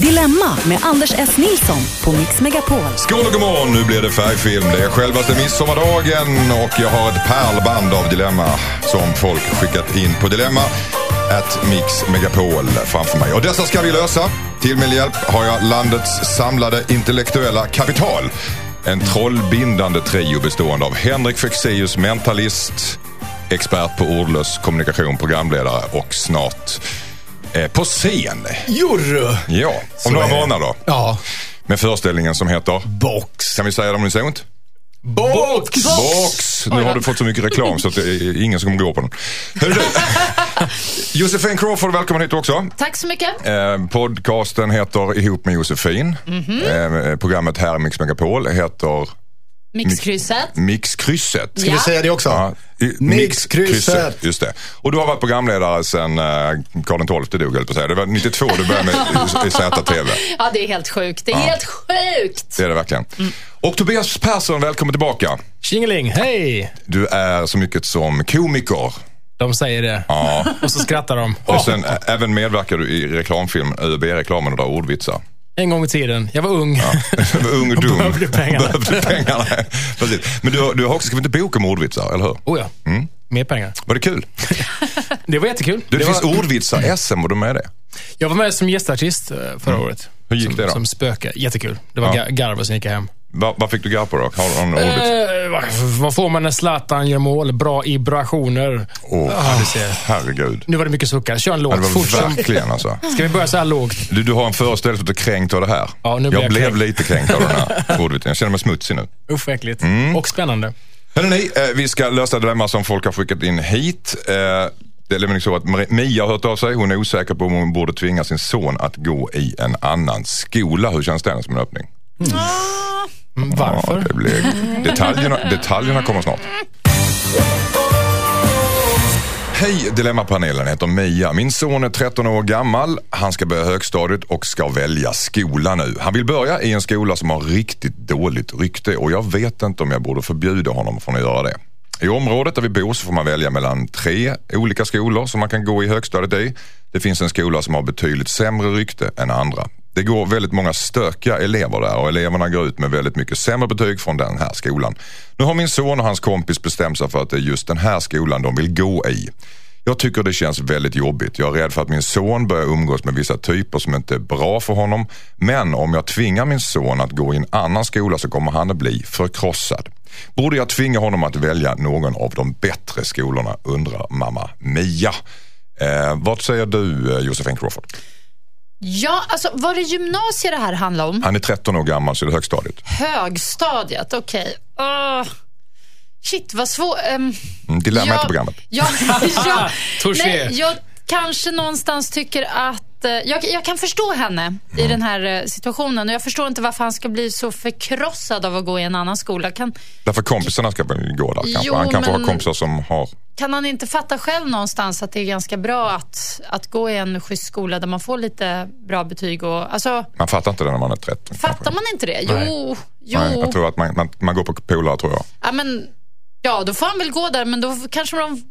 Dilemma med Anders S. Nilsson på Mix Megapol. Skål och god morgon, nu blir det färgfilm. Det är självaste midsommardagen och jag har ett pärlband av dilemma som folk skickat in på dilemma at Mix Megapol framför mig. Och dessa ska vi lösa. Till min hjälp har jag landets samlade intellektuella kapital. En trollbindande trio bestående av Henrik Fexeus, mentalist, expert på ordlös kommunikation, programledare och snart eh, på scen. Jurru! Ja, om några är det. månader. Ja. Med föreställningen som heter, Box. kan vi säga det om unisont? Box! Box! Nu har du fått så mycket reklam så att det är ingen som kommer gå på den. Hörru du. Josefin Crawford, välkommen hit också. Tack så mycket. Eh, podcasten heter Ihop med Josefin. Mhm. eh, programmet här i Mix Megapol heter Mixkrysset. Mixkrysset. Ska vi Ja. säga det också? Ja, Mixkrysset. Just det. Och du har varit programledare sedan eh, Karl XII dog, höll jag på att säga. Det var 92 du började med ZTV. Ja, det är helt sjukt. Det är helt sjukt. Det är det verkligen. Mm. Och Tobias Persson, välkommen tillbaka. Tjingeling, hej! Du är så mycket som komiker. De säger det. Ja. Och så skrattar de. Och sen även medverkar du i reklamfilm, ÖB-reklamen och drar ordvitsar. En gång i tiden. Jag var ung. Du var ung och dum. Behövde pengarna. Behövde pengarna. Precis. Men du, du har också skrivit en bok om ordvitsar, eller hur? Oh ja. Mer pengar. Var det kul? Det var jättekul. Du, det, det finns var, ordvitsar-SM, var du med det? jag var med som gästartist eh, förra året. Hur gick som, det då? Som spöke. Jättekul. Det var Ja. ja. garv och sen gick jag hem. Va, vad fick du garv på då? Har du någon ordvits? Eh, vad, får man när Zlatan gör mål? Bra vibrationer. Åh, Ja, du ser. herregud. Nu var det mycket suckar. Kör en Ja, låt. det var verkligen alltså. Ska vi börja så här lågt? Du, du har en föreställning som heter Kränkt av det här. Ja, nu blir jag jag blev kränkt. lite kränkt av den här ordvitsen. Jag känner mig smutsig nu. Usch. Mm. Och spännande. Hörrni, eh, vi ska lösa dilemma som folk har skickat in hit. Eh, det är nämligen så att Mia har hört av sig. Hon är osäker på om hon borde tvinga sin son att gå i en annan skola. Hur känns det som en öppning? Mm, Varför? Ja, det blir, detaljerna, detaljerna kommer snart. Hej Dilemmapanelen heter Mia. Min son är 13 år gammal. Han ska börja högstadiet och ska välja skola nu. Han vill börja i en skola som har riktigt dåligt rykte och jag vet inte om jag borde förbjuda honom från att göra det. I området där vi bor så får man välja mellan tre olika skolor som man kan gå i högstadiet i. Det finns en skola som har betydligt sämre rykte än andra. Det går väldigt många stökiga elever där och eleverna går ut med väldigt mycket sämre betyg från den här skolan. Nu har min son och hans kompis bestämt sig för att det är just den här skolan de vill gå i. Jag tycker det känns väldigt jobbigt. Jag är rädd för att min son börjar umgås med vissa typer som inte är bra för honom. Men om jag tvingar min son att gå i en annan skola så kommer han att bli förkrossad. Borde jag tvinga honom att välja någon av de bättre skolorna undrar mamma Mia. Eh, vad säger du eh, Josefin Crawford? Ja, alltså var det gymnasiet det här handlade om? Han är 13 år gammal så det är högstadiet. Högstadiet, okej. Åh. Shit, vad svårt. Um, Mm, dilemma heter programmet. Ja, ja, Touché. nej, jag kanske någonstans tycker att... eh, Jag, jag kan förstå henne Mm. i den här eh, situationen och jag förstår inte varför han ska bli så förkrossad av att gå i en annan skola. Kan, Därför kompisarna ska gå där kanske. Jo, Han kanske men- har kompisar som har... kan han inte fatta själv någonstans att det är ganska bra att, att gå i en schysst skola där man får lite bra betyg? Och, alltså, Man fattar inte det när man är 13. fattar kanske. man inte det? Jo, Nej. jo. Nej, jag tror att man, man, man går på polare tror jag. Ja, men, ja, då får han väl gå där, men då kanske de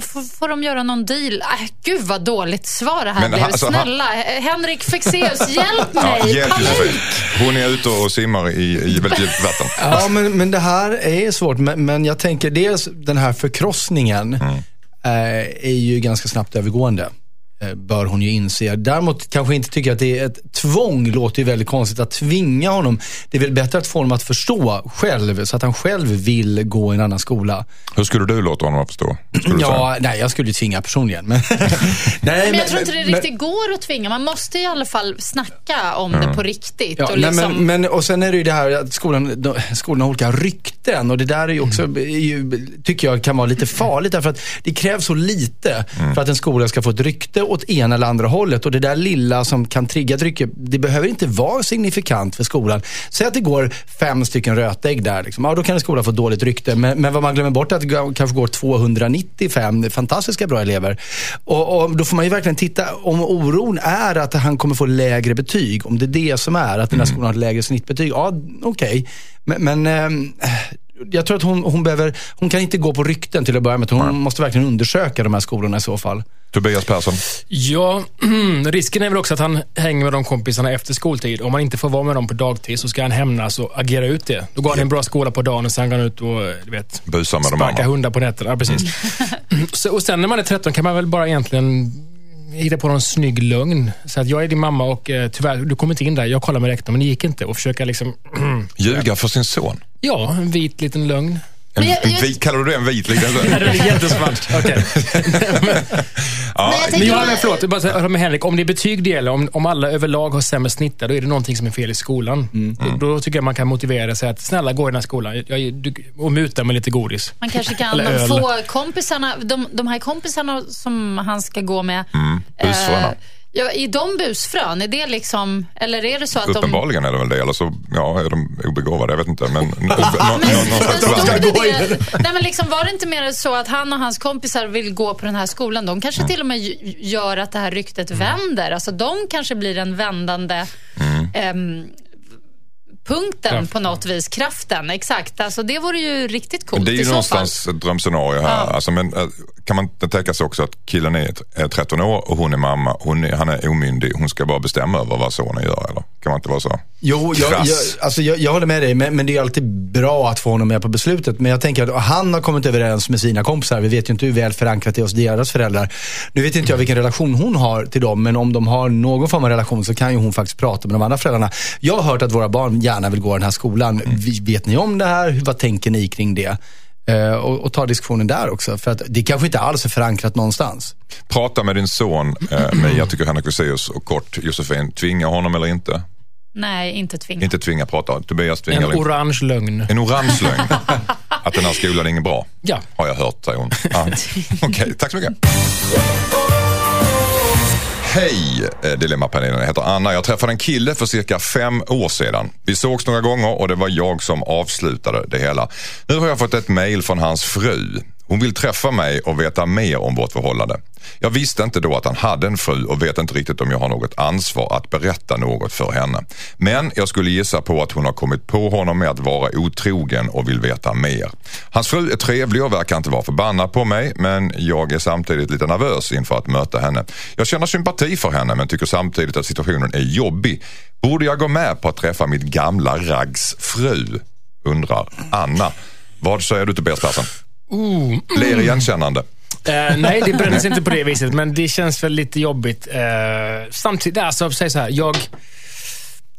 får, får de göra någon deal. Äh, gud vad dåligt svar det här Men blev. han- alltså, han- Snälla, eh, Henrik Fexeus, hjälp mig! Ja, hjälp Panik! Hon är ute och simmar i, i väldigt djupt vatten. Ja, men, men det här är svårt. Men, men jag tänker dels den här förkrossningen eh, är ju ganska snabbt övergående. Eh, Bör hon ju inse. Däremot kanske inte tycker att det är ett tvång, låter ju väldigt konstigt att tvinga honom. Det är väl bättre att få honom att förstå själv, så att han själv vill gå i en annan skola. Hur skulle du låta honom förstå? Du säga? Ja, nej, jag skulle ju tvinga personligen. Men, nej, Men jag tror inte det men- riktigt går att tvinga. Man måste i alla fall snacka om det på riktigt. Ja, och nej, liksom, men, men, och sen är det ju det här att skolan, skolan har olika rykten och det där är ju också, är ju, tycker jag kan vara lite farligt därför att det krävs så lite för att en skola ska få ett rykte åt ena eller andra hållet och det där lilla som kan trigga rykte, det behöver inte vara signifikant för skolan. Säg att det går fem stycken rötägg där, liksom. ja, då kan en skola få dåligt rykte. Men, men vad man glömmer bort är att det kanske går 295 fantastiska bra elever. Och, och då får man ju verkligen titta, om oron är att han kommer få lägre betyg, om det är det som är, att den här skolan har ett lägre snittbetyg, ja okej. Men, men ehm, jag tror att hon, hon behöver, hon kan inte gå på rykten till att börja med. Hon måste verkligen undersöka de här skolorna i så fall. Tobias Persson. Ja, risken är väl också att han hänger med de kompisarna efter skoltid. Om han inte får vara med dem på dagtid så ska han hämnas och agera ut det. Då går han i en bra skola på dagen och sen går han ut och du vet, Busar med andra. hundar på nätterna. Ja, precis. Så, och sen när man är 13 kan man väl bara egentligen hitta på någon snygg lögn. Så att jag är din mamma och eh, tyvärr, du kommer inte in där. Jag kollar med rektorn, men det gick inte. Och försöka liksom, Ljuga för sin son. Ja, en vit liten lögn. En, Men jag- en jag- vit, kallar du det en vit liten Det är jättesmart. Okej. Ja, Men jag Men jag har, förlåt, bara säga med Henrik. Om det är betyg det gäller, om, om alla överlag har sämre snitt, då är det någonting som är fel i skolan. Mm. Då, då tycker jag man kan motivera sig att snälla gå i den här skolan jag, du, och muta med lite godis. Man kanske kan få kompisarna, de, de här kompisarna som han ska gå med. Mm, eh, ja, är de busfrön? Är det liksom, eller är det så att de... Uppenbarligen är det väl det, eller så ja, är de obegåvade, jag vet inte. Men, det? Nej, men liksom, var det inte mer så att han och hans kompisar vill gå på den här skolan? De kanske Mm. till och med gör att det här ryktet vänder. Alltså, de kanske blir en vändande Mm. ehm, punkten Kraften. på något vis. Kraften, exakt. Alltså, det vore ju riktigt coolt Det är i ju så någonstans ett drömscenario här. Ja. Alltså, men, eh, kan man inte tänka sig också att killen är är 13 år och hon är mamma. Hon är, han är omyndig. Hon ska bara bestämma över vad sonen gör. Eller? Kan man inte vara så? Jo, jag, jag, alltså jag, jag håller med dig, men, men det är alltid bra att få honom med på beslutet. Men jag tänker att han har kommit överens med sina kompisar. Vi vet ju inte hur väl förankrat det är hos deras föräldrar. Nu vet inte jag vilken relation hon har till dem, men om de har någon form av relation så kan ju hon faktiskt prata med de andra föräldrarna. Jag har hört att våra barn gärna vill gå i den här skolan. Vi- Vet ni om det här? Vad tänker ni kring det? Eh, och, och ta diskussionen där också. För att det kanske inte alls är förankrat någonstans. Prata med din son, eh, Mia tycker Henrik Fexeus och kort Josefin. Tvinga honom eller inte? Nej, inte tvinga. Inte tvinga, prata. Tobias tvinga En orange lögn. En orange lögn. Att den här skolan är inget bra. Ja. Har jag hört, säger hon. Ja. Okej, tack så mycket. Hej eh, Dilemmapanelen, jag heter Anna. Jag träffade en kille för cirka fem år sedan. Vi sågs några gånger och det var jag som avslutade det hela. Nu har jag fått ett mejl från hans fru. Hon vill träffa mig och veta mer om vårt förhållande. Jag visste inte då att han hade en fru och vet inte riktigt om jag har något ansvar att berätta något för henne. Men jag skulle gissa på att hon har kommit på honom med att vara otrogen och vill veta mer. Hans fru är trevlig och verkar inte vara förbannad på mig men jag är samtidigt lite nervös inför att möta henne. Jag känner sympati för henne men tycker samtidigt att situationen är jobbig. Borde jag gå med på att träffa mitt gamla raggs fru? Undrar Anna. Vad säger du Tobias Persson? Ooh. Ler igenkännande. Eh, nej, det bränns inte på det viset, men det känns väl lite jobbigt. Eh, samtidigt, alltså, säg så här, jag...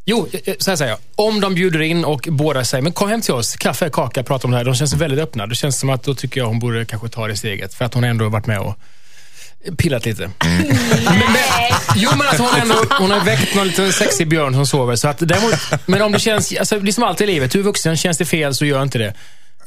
Jo, eh, så här säger jag. Om de bjuder in och båda säger, men kom hem till oss, kaffe, kaka, prata om det här. De känns väldigt öppna. Det känns som att då tycker jag hon borde kanske ta det steget. För att hon ändå har varit med och pillat lite. Men, men, jo, men att hon, ändå, hon har väckt någon liten sexig björn som sover. Så att däremot, men om det känns, alltså, det är som alltid i livet. Du är vuxen, känns det fel så gör inte det.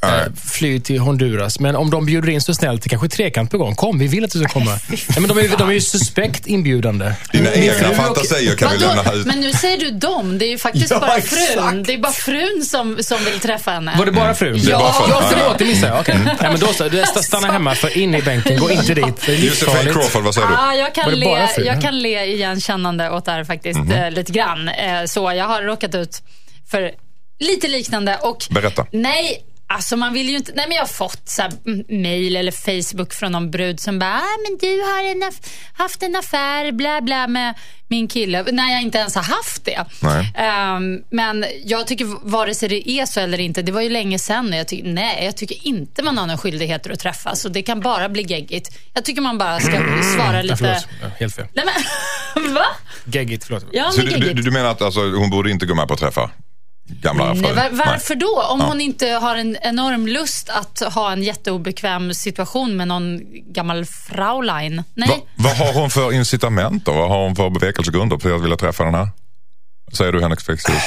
Nej. Eh, fly till Honduras. Men om de bjuder in så snällt, det kanske är trekant på gång. Kom, vi vill att du ska komma. Ja, men de, är, de är ju suspekt inbjudande. Dina egna är fantasier kan vi lämna ut. Men nu säger du dem. Det är ju faktiskt Ja, bara exakt. frun. Det är bara frun som, som vill träffa henne. Var det bara frun? Det är bara frun. Ja, förlåt, det missade jag. Okej. Ja, men då så. Du, Stanna hemma, för in i bänken. Gå inte dit. Det är. Crawford, vad säger du? Ja, jag kan, det bara le, jag kan le igenkännande åt det här faktiskt, Mhm. eh, lite grann. Eh, så jag har råkat ut för lite liknande. Och, Berätta. Nej, alltså man vill ju inte... Nej, men jag har fått så mm, mail eller Facebook från någon brud som bara, ah, men du har en aff- haft en affär, bla bla, med min kille. När jag inte ens har haft det. Ehm, men jag tycker vare sig det är så eller inte, det var ju länge sedan och jag tycker, nej, jag tycker inte man har någon skyldigheter att träffas. Och det kan bara bli geggigt. Jag tycker man bara ska svara Ja, lite... förlåt. Ja, helt fel. Nej men, va? Geggigt, förlåt. Ja, Så men du, du, geggigt. du menar att alltså, hon borde inte gå med på att träffa gamla? Nej, var, varför då? Om Ja. hon inte har en enorm lust att ha en jätteobekväm situation med någon gammal fraulein. Nej. Va, vad har hon för incitament då? Vad har hon för bevekelsegrunder för att vilja träffa den här? Säger du Henrik Fexeus?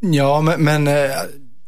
Ja, men, men eh,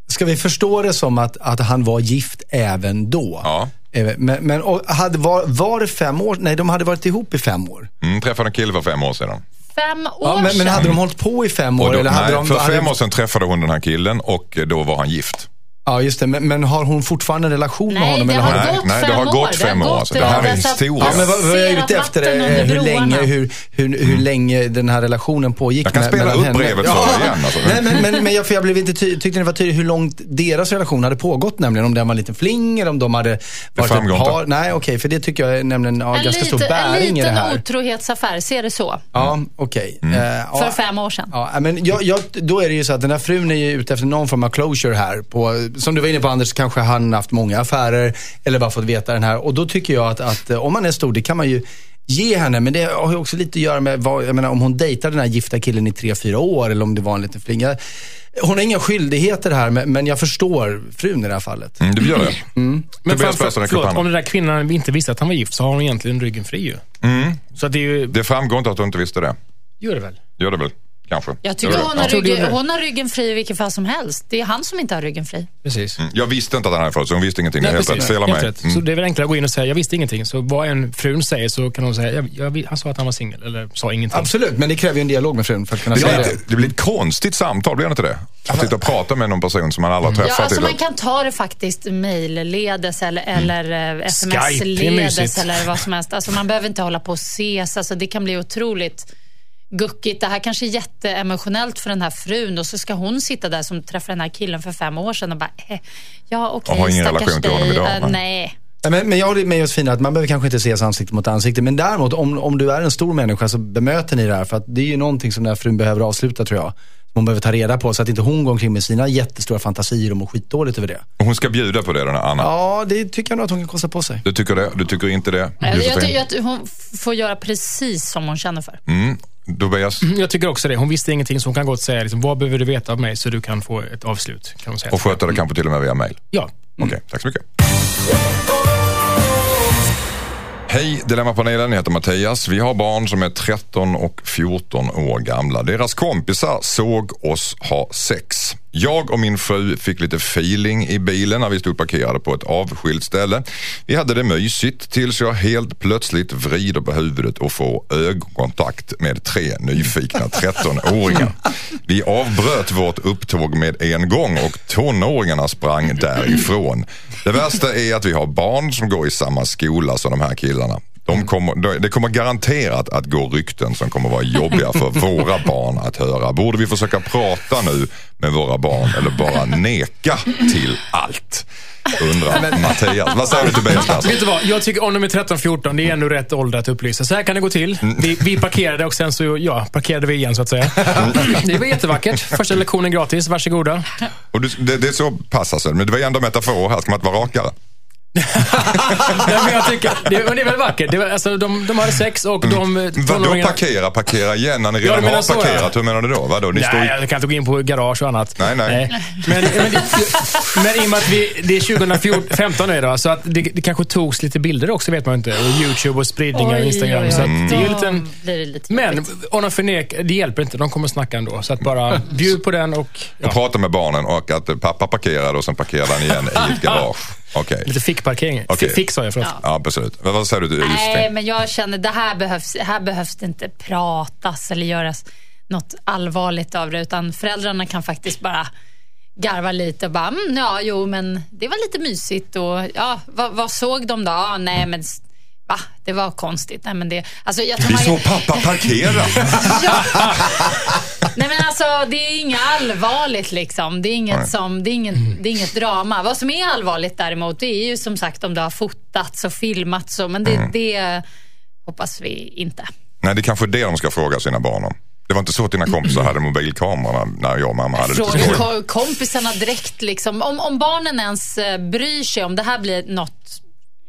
ska vi förstå det som att, att han var gift även då? Ja. Eh, Men, men och hade, var, var det fem år? Nej, de hade varit ihop i fem år. Mm, träffade en kille för fem år sedan. Fem år Ja, men, men sedan. hade de hållit på i fem år? Då, eller hade nej, de, för hade, fem år sedan träffade hon den här killen och då var han gift. Ja, just det. Men, men har hon fortfarande en relation med Nej, honom? det eller har har... Nej, gått nej, det har år. gått fem år, alltså. Det här är historia. Ja, men vad, vad jag är ute efter är hur länge, hur, hur, hur länge den här relationen pågick. Jag kan med- spela upp henne. brevet för dig igen, alltså. Nej, men, men, men jag, för jag blev inte ty, tyckte det var tydligt hur långt deras relation hade pågått nämligen. Om den var en liten fling eller om de hade varit ett inte. par. Nej, okej, för det tycker jag är nämligen har En, ganska stor liten, en bäring i det liten här. otrohetsaffär, ser det så. Ja, okej. Mm. Eh, För ja, fem år sedan. Ja, men jag, jag, då är det ju så att den här frun är ju ute efter någon form av closure här. På, som du var inne på Anders, kanske han haft många affärer eller bara fått veta den här. Och då tycker jag att, att eh, om man är stor, det kan man ju ge henne. Men det har ju också lite att göra med, vad, jag menar om hon dejtar den här gifta killen i tre, fyra år eller om det var en liten flinga. Hon har inga skyldigheter här, men, men jag förstår frun i det här fallet. Mm, du gör det. Men framför, Persson räcker upp förlåt, handen. om den där kvinnan inte visste att han var gift så har hon egentligen ryggen fri ju. Så att det är ju... Det framgår inte att du inte visste det. Gör det väl? Gör det väl? Kanske. Jag tycker hon har, ryggen, hon har ryggen fri i vilket fall som helst. Det är han som inte har ryggen fri. Precis. Jag visste inte att han hade fått så hon visste ingenting. Är helt rätt. precis. Fel av Helt mig. rätt. Så Mm. det är väl enklare att gå in och säga, jag visste ingenting. Så vad en frun säger så kan hon säga, jag, jag, han sa att han var singel, eller sa ingenting. Absolut, men det kräver ju en dialog med frun för att kunna Det säga det. det blir ett konstigt samtal, blir det inte det? Att sitta och prata med någon person som man aldrig har Ja, träffat. alltså eller- man kan ta det faktiskt mejlledes eller, Mm. eller är sms-ledes eller vad som helst. Alltså man behöver inte hålla på och ses. Alltså det kan bli otroligt guckigt. Det här kanske är jätteemotionellt för den här frun och så ska hon sitta där som träffade den här killen för fem år sedan och bara, eh, ja okej, ingen stackars relation till honom dig. idag, Eh, nej. nej. Men, men jag håller med Josefina att man behöver kanske inte ses ansikte mot ansikte. Men däremot om, om du är en stor människa så bemöter ni det här. För att det är ju någonting som den här frun behöver avsluta tror jag. Som hon behöver ta reda på så att inte hon går omkring med sina jättestora fantasier och mår skitdåligt över det. Och Hon ska bjuda på det, den här Anna. Ja, det tycker jag nog att hon kan kosta på sig. Du tycker det? Du tycker inte det? Jag, jag tycker att hon får göra precis som hon känner för. Mm. Tobias? Jag tycker också det. Hon visste ingenting så hon kan gott säga, liksom, vad behöver du veta av mig så du kan få ett avslut? Kan hon säga. Och sköta det kanske till och med via mail? Ja. Okej, tack så mycket. Hej Dilemmapanelen, jag heter Mattias. Vi har barn som är 13 och 14 år gamla. Deras kompisar såg oss ha sex. Jag och min fru fick lite feeling i bilen när vi stod parkerade på ett avskilt ställe. Vi hade det mysigt tills jag helt plötsligt vrider på huvudet och får ögonkontakt med tre nyfikna 13-åringar. Vi avbröt vårt upptåg med en gång och tonåringarna sprang därifrån. Det värsta är att vi har barn som går i samma skola som de här killarna. De kommer, det kommer garanterat att gå rykten som kommer vara jobbiga för våra barn att höra. Borde vi försöka prata nu med våra barn eller bara neka till allt? Undrar Mattias. Vad säger du Tobias Persson? Vet du vad? Jag tycker om de är 13-14, det är ändå rätt ålder att upplysa. Så här kan det gå till. Vi, vi parkerade och sen så, ja, parkerade vi igen så att säga. Det var jättevackert. Första lektionen gratis, varsågoda. Och du, det, det är så pass alltså, men det var ändå metafor här, ska man inte vara rakare? Nej, men jag tycker, det, men det är väl vackert. Det var, alltså, de, de hade sex och de... eh, Vadå tonåringarna- parkera, parkera igen när ni redan menar har så, parkerat? ja. Hur menar du då? Vadå? Ni står Nej, ju... jag kan inte gå in på garage och annat. Nej, nej. Men, men, det, men i och med att vi, det är 2015 nu då, så att det, det kanske togs lite bilder också vet man inte. Och YouTube och spridningar och Instagram. Så att det är ju en, blir det lite men jobbigt. om de förnekar, det hjälper inte. De kommer snacka ändå. Så att bara bjud på den och ja, Och prata med barnen och att pappa parkerade och sen parkerade han igen i ett garage. Okej. lite fickparkering. Okej. Fick, sa jag förlåt. Ja, absolut. Vad, vad säger du Nej, men jag känner det här behövs, här behövs det inte pratas eller göras något allvarligt av det, utan föräldrarna kan faktiskt bara garva lite och bara, mm, ja, jo, men det var lite mysigt och ja, vad, vad såg de då? Ja, nej, men va, det var konstigt. Nej, men det, alltså, jag tror Vi man- såg pappa parkera. Ja. Nej men alltså det är inget allvarligt liksom. Det är inget, som, det är inget, det är inget drama. Vad som är allvarligt däremot det är ju som sagt om det har fotats och filmats. Och, men det, det hoppas vi inte. Nej, det är kanske det de ska fråga sina barn om. Det var inte så att dina kompisar hade mobilkamerorna när jag och mamma hade lite Fråga skoj. ko- kompisarna direkt liksom. Om, om barnen ens eh, bryr sig om det här blir något.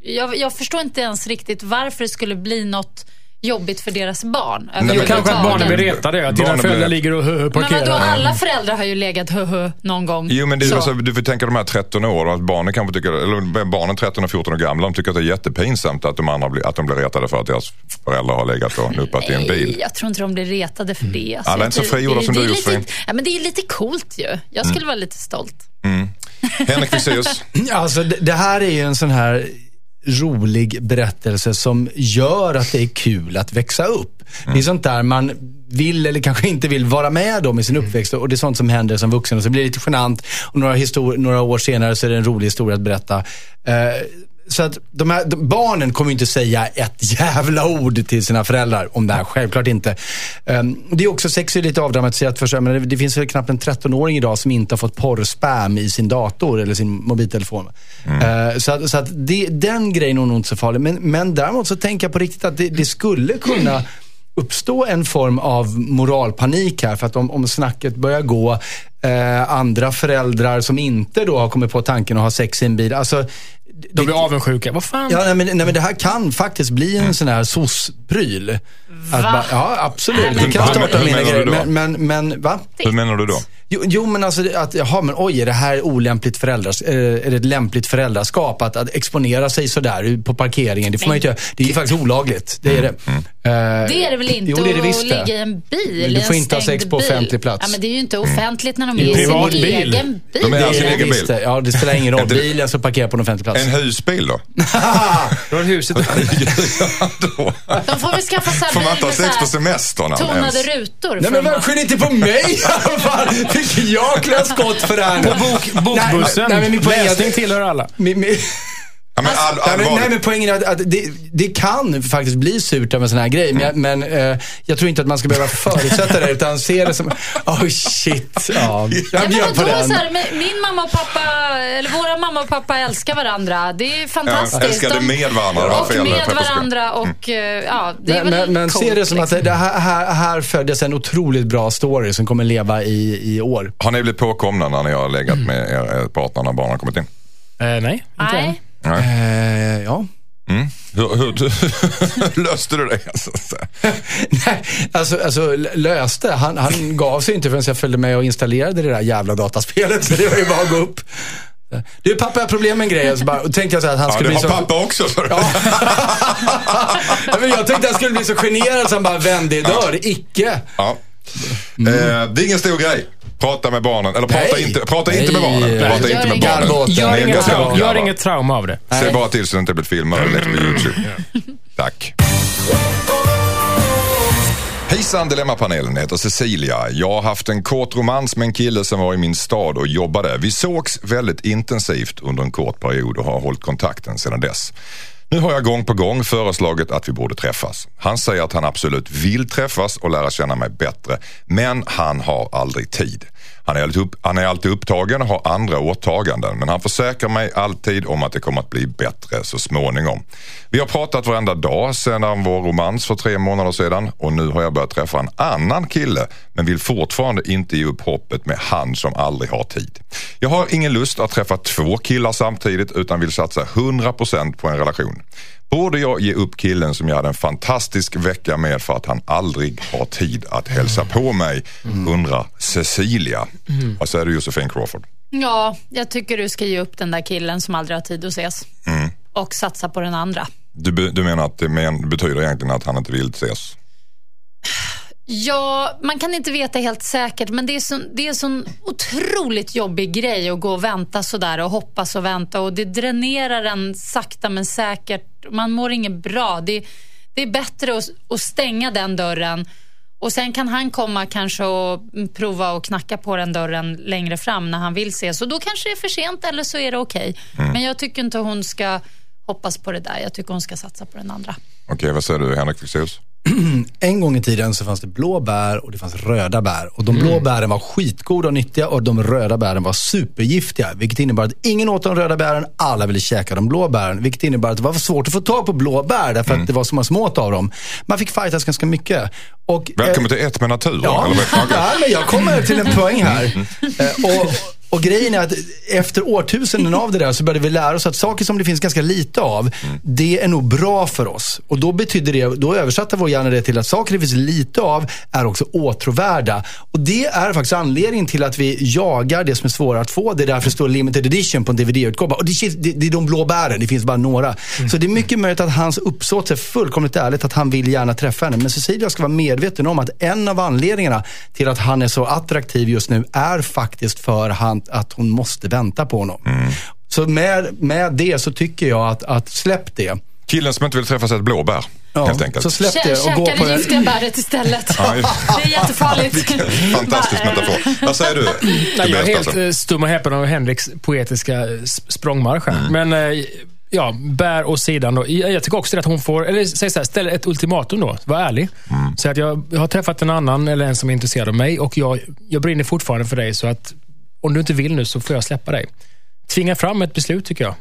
Jag, jag förstår inte ens riktigt varför det skulle bli något jobbigt för deras barn. men Jo, kanske att barnen blir retade. Att dina Barnen föräldrar blir- ligger och hö, hö, Men vadå, parkerar. alla föräldrar har ju legat hö någon gång. Jo men det, är Så. alltså, du får tänka de här 13 år och att barnen kanske tycker, eller barnen 13 och 14 år gamla, de tycker att det är jättepinsamt att de andra blir, att de blir retade för att deras föräldrar har legat och nuppat i en bil. Nej, jag tror inte de blir retade för det. Alltså, Alla är inte så frigjorda det- som det du, är Josefin. lite, ja, men Det är lite coolt ju. Jag skulle vara lite stolt. Henrik Fexeus, Alltså det, det här är ju en sån här rolig berättelse som gör att det är kul att växa upp. Det är sånt där man vill eller kanske inte vill vara med om i sin uppväxt och det är sånt som händer som vuxen och så blir det lite genant och några, några år senare så är det en rolig historia att berätta. Eh, så att de här, de, barnen kommer ju inte säga ett jävla ord till sina föräldrar om det här, självklart inte. Um, det är också sex är lite avdramatiserat för sig, men det, det finns väl knappt en 13-åring idag som inte har fått porrspam i sin dator eller sin mobiltelefon. Uh, så att, så att det, den grejen är nog inte så farlig. Men, men däremot så tänker jag på riktigt att det, det skulle kunna uppstå en form av moralpanik här. För att om, om snacket börjar gå, eh, andra föräldrar som inte då har kommit på tanken att ha sex i en bil. Alltså, De blir avundsjuka. Vad fan? Ja, nej, men, nej, men det här kan faktiskt bli en sån här SOS-pryl. Att bara- Ja, absolut. Nej, Du kan hur- starta hur mina menar du grejer. då? Men, men, men va? Hur menar du då? Jo, jo men alltså att, jaha, men oj, är det här olämpligt föräldras, eh, är det ett lämpligt föräldraskap att, att exponera sig sådär på parkeringen? Det får man ju inte göra. Det är ju faktiskt olagligt. Det är det. Mm, Eh, Det är det väl inte Jo, det är det att visst det. ligga i en bil? Du i får inte ha sex på bil. offentlig plats. Ja, men det är ju inte offentligt när de är är i sin bil. egen bil. De är Det alltså är en egen bil. Ja, det spelar ingen roll. Bilen som parkerar på en offentlig plats. En husbil då? Då har huset... De får väl skaffa så här man inte ha sex på semestern tonade ens? rutor. Nej men skyll inte på mig! Fan, Fick jag klä skott för det här? På bok, bokbussen. Nej, nej, men min Läsning tillhör alla. Min, min, Ja, men all, nej, men, nej allvarligt. men poängen är att, att det, det kan faktiskt bli surt av en sån här grej. Men, jag, men eh, jag tror inte att man ska behöva förutsätta det utan se det som, oh shit. Ja, Ja, jag men bjöd på vadå, den. så här, min mamma och pappa, eller våra mamma och pappa älskar varandra. Det är fantastiskt. Ja, älskade De- med varandra, Och med varandra och eh, ja, det är Men, väl men, men coolt, se det som liksom. att det här, här, här föddes en otroligt bra story som kommer leva i, i år. Har ni blivit påkomna när ni har legat med er partner när barnen har kommit in? Eh, nej, inte. Nej. Nej. Eh, ja. Mm. Hur, hur, löste du det? Alltså. Nej, alltså, alltså löste. Han, han gav sig inte förrän jag följde med och installerade det där jävla dataspelet. Så det var ju bara att gå upp. Du pappa, jag har problem med en grej. Så bara, och tänkte jag så att han Ja, skulle det bli har så... pappa också. Så. Ja. Ja, men jag tänkte att han skulle bli så generad så han bara vände i dörr. Icke. Ja. Eh, det är ingen stor grej. Prata med barnen. Eller prata Nej. inte, prata inte med barnen. Nej. Prata Gör inte med barnen. Gör, inget, jag ska trauma, gör inget trauma av det. Se bara till så det inte blir filmat och läggs på YouTube. Tack. Hejsan Dilemmapanelen, jag heter Cecilia. Jag har haft en kort romans med en kille som var i min stad och jobbade. Vi sågs väldigt intensivt under en kort period och har hållit kontakten sedan dess. Nu har jag gång på gång föreslagit att vi borde träffas. Han säger att han absolut vill träffas och lära känna mig bättre, men han har aldrig tid. Han är, alltid upp, han är alltid upptagen och har andra åtaganden, men han försäkrar mig alltid om att det kommer att bli bättre så småningom. Vi har pratat varenda dag sedan vår romans för tre månader sedan och nu har jag börjat träffa en annan kille, men vill fortfarande inte ge upp hoppet med han som aldrig har tid. Jag har ingen lust att träffa två killar samtidigt utan vill satsa 100% på en relation. Borde jag ge upp killen som jag hade en fantastisk vecka med för att han aldrig har tid att hälsa på mig? Undrar Cecilia. Vad säger du Josefin Crawford? Ja, jag tycker du ska ge upp den där killen som aldrig har tid att ses. Mm. Och satsa på den andra. Du, du menar att det men, betyder egentligen att han inte vill ses? Ja, man kan inte veta helt säkert, men det är, så, det är en sån otroligt jobbig grej att gå och vänta sådär och hoppas och vänta och det dränerar en sakta men säkert. Man mår inget bra. Det, det är bättre att, att stänga den dörren och sen kan han komma kanske och prova och knacka på den dörren längre fram när han vill ses och då kanske det är för sent eller så är det okej. Men jag tycker inte hon ska hoppas på det där. Jag tycker hon ska satsa på den andra. Okej, vad säger du Henrik Fexeus? En gång i tiden så fanns det blå bär och det fanns röda bär. Och de blå bären var skitgoda och nyttiga och de röda bären var supergiftiga. Vilket innebar att ingen åt de röda bären, alla ville käka de blå bären. Vilket innebar att det var svårt att få tag på blå bär därför att det var så många små av dem. Man fick fightas ganska mycket. Och, eh, Välkommen till Ett med naturen. Ja, Eller ja, men jag kommer till en poäng här. Eh, och, och grejen är att efter årtusenden av det där så började vi lära oss att saker som det finns ganska lite av, det är nog bra för oss. Och då betyder det, då översatte vår hjärna det till att saker det finns lite av är också åtråvärda. Och det är faktiskt anledningen till att vi jagar det som är svårare att få. Det är därför det står limited edition på en DVD-utgåva. Och det, det, det är de blå bären, det finns bara några. Så det är mycket möjligt att hans uppsåt är fullkomligt ärligt, att han vill gärna träffa henne. Men Cecilia ska vara medveten om att en av anledningarna till att han är så attraktiv just nu är faktiskt för han, att hon måste vänta på honom. Så med, med det så tycker jag att, att släpp det. Killen som inte vill träffas är ett blåbär. Ja, helt enkelt. Så släpp det och gå på det det. giftiga bäret istället. Det är jättefarligt. Fantastisk Bara, metafor. Vad säger du? Nej, jag är helt eh, stum och häpen av Henriks poetiska språngmarsch här. Mm. Men eh, ja, bär och sidan då. Jag tycker också att hon får, eller säg så här, ställ ett ultimatum då. Var ärlig. Mm. Säg att jag, jag har träffat en annan eller en som är intresserad av mig och jag, jag brinner fortfarande för dig så att om du inte vill nu så får jag släppa dig. Tvinga fram ett beslut tycker jag.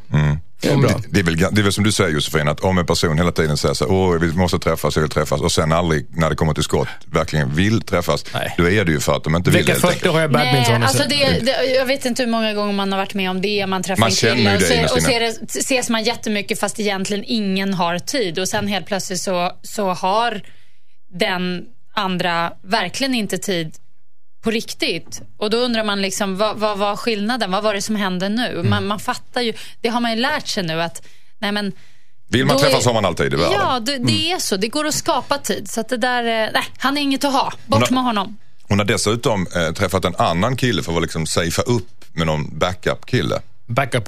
Det är bra. Det är, väl, det är väl som du säger Josefin, att om en person hela tiden säger så här, åh vi måste träffas, jag vill träffas och sen aldrig när det kommer till skott verkligen vill träffas. Nej. Då är det ju för att de inte vill Vecka helt 40 enkelt. har jag badminton. Nej, och så- alltså det, det, jag vet inte hur många gånger man har varit med om det. Man träffar Man en kille och, det ser, innerst och ser, ses man jättemycket fast egentligen ingen har tid. Och sen helt plötsligt så, så har den andra verkligen inte tid på riktigt. Och då undrar man liksom, vad, vad var skillnaden? Vad var det som hände nu? Mm. Man, man fattar ju, det har man ju lärt sig nu att, nej men Vill man är- träffas har man alltid i världen. Ja, det, det är så. Det går att skapa tid. Så att det där, eh, nej, han är inget att ha. Bort Hon har- med honom. Hon har dessutom eh, träffat en annan kille för att liksom safea upp med någon backup-kille. Backup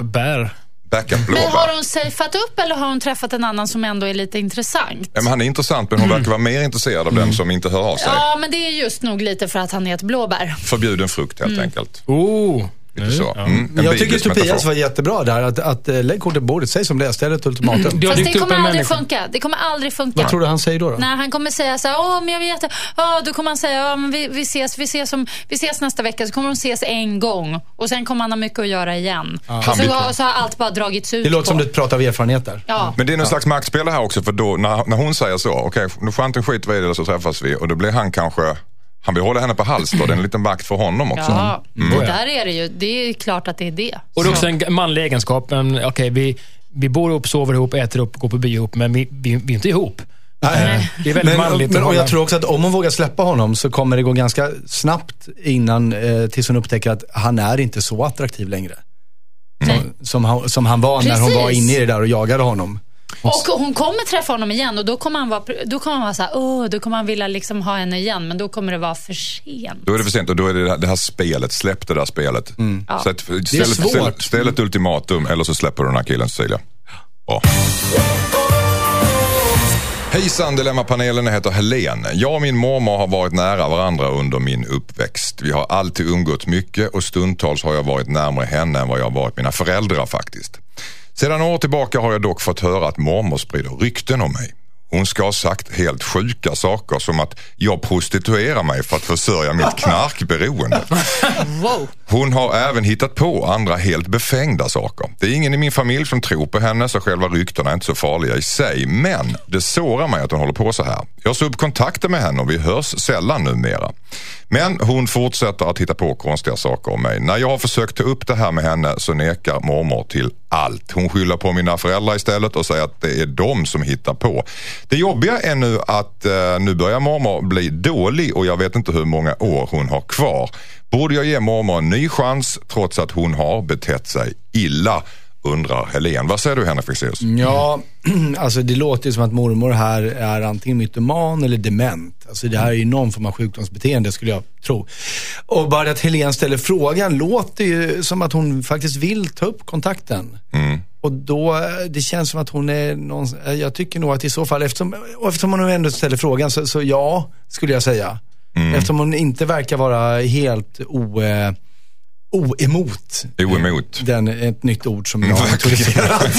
bär. Backup Men har hon safeat upp eller har hon träffat en annan som ändå är lite intressant? Ja, men han är intressant men hon verkar vara mer intresserad av den som inte hör av sig. Ja, men det är just nog lite för att han är ett blåbär. Förbjuden frukt helt Mm. enkelt. Oh. Lite så. Mm, Jag tycker Tobias var jättebra där. Att, att eh, lägg kortet på bordet, säg som det är, ställ ett ultimatum. Har Fast det kommer aldrig människa. funka. Det kommer aldrig funka. Vad tror du han säger då? då? Nej, han kommer säga så här, åh men jag vet inte. Ja, då kommer han säga, ja, men vi, vi, ses, vi, ses om, vi ses nästa vecka. Så kommer de ses en gång. Och sen kommer han ha mycket att göra igen. Och Han så, vill- har- så har allt bara dragits ut Det låter på. som du pratar av erfarenhet där. Ja. Men det är någon slags maktspel här också för då när, när hon säger så, okej okay, chanten skiter vi i det så träffas vi och då blir han kanske, han hålla henne på halster, det är en liten makt för honom också. Ja, Mm. det där är det ju. Det är klart att det är det. Och det är också en manlig egenskap. men, Okej, vi, vi bor ihop, sover ihop, äter ihop, går på bio ihop, men vi, vi, vi är inte ihop. Nej. Det är väldigt Men, manligt. men, och jag tror också att om hon vågar släppa honom så kommer det gå ganska snabbt innan, eh, tills hon upptäcker att han är inte så attraktiv längre. Som, som, han, som han var när hon var Precis. inne i det där och jagade honom. Och hon kommer träffa honom igen och då kommer han vara, då kommer han vara så här, åh, då kommer han vilja liksom ha henne igen, men då kommer det vara för sent. Då är det för sent och då är det det här, det spelet, släpp det där spelet. Så att, ställ, ställ, svårt. ställ ett ultimatum eller så släpper du den här killen Cecilia. Bra. Hejsan Dilemmapanelen, jag heter Helene. Jag och min mormor har varit nära varandra under min uppväxt. Vi har alltid umgått mycket och stundtals har jag varit närmare henne än vad jag har varit mina föräldrar faktiskt. Sedan år tillbaka har jag dock fått höra att mormor sprider rykten om mig. Hon ska ha sagt helt sjuka saker som att jag prostituerar mig för att försörja mitt knarkberoende. Hon har även hittat på andra helt befängda saker. Det är ingen i min familj som tror på henne så själva ryktena är inte så farliga i sig. Men det sårar mig att hon håller på så här. Jag sa upp kontakten med henne och vi hörs sällan numera. Men hon fortsätter att hitta på konstiga saker om mig. När jag har försökt ta upp det här med henne så nekar mormor till allt. Hon skyller på mina föräldrar istället och säger att det är de som hittar på. Det jobbiga är nu att eh, nu börjar mormor bli dålig och jag vet inte hur många år hon har kvar. Borde jag ge mormor en ny chans trots att hon har betett sig illa? Undrar Helen. Vad säger du Henrik Fexeus? Ja, alltså det låter som att mormor här är antingen mytoman eller dement. Alltså det här är ju någon form av sjukdomsbeteende skulle jag tro. Och bara att Helene ställer frågan låter ju som att hon faktiskt vill ta upp kontakten. Och då, det känns som att hon är någon, jag tycker nog att i så fall, eftersom, eftersom hon ändå ställer frågan, så, så ja, skulle jag säga. Eftersom hon inte verkar vara helt o, eh, oemot. Oemot. Den, ett nytt ord som jag har introducerat.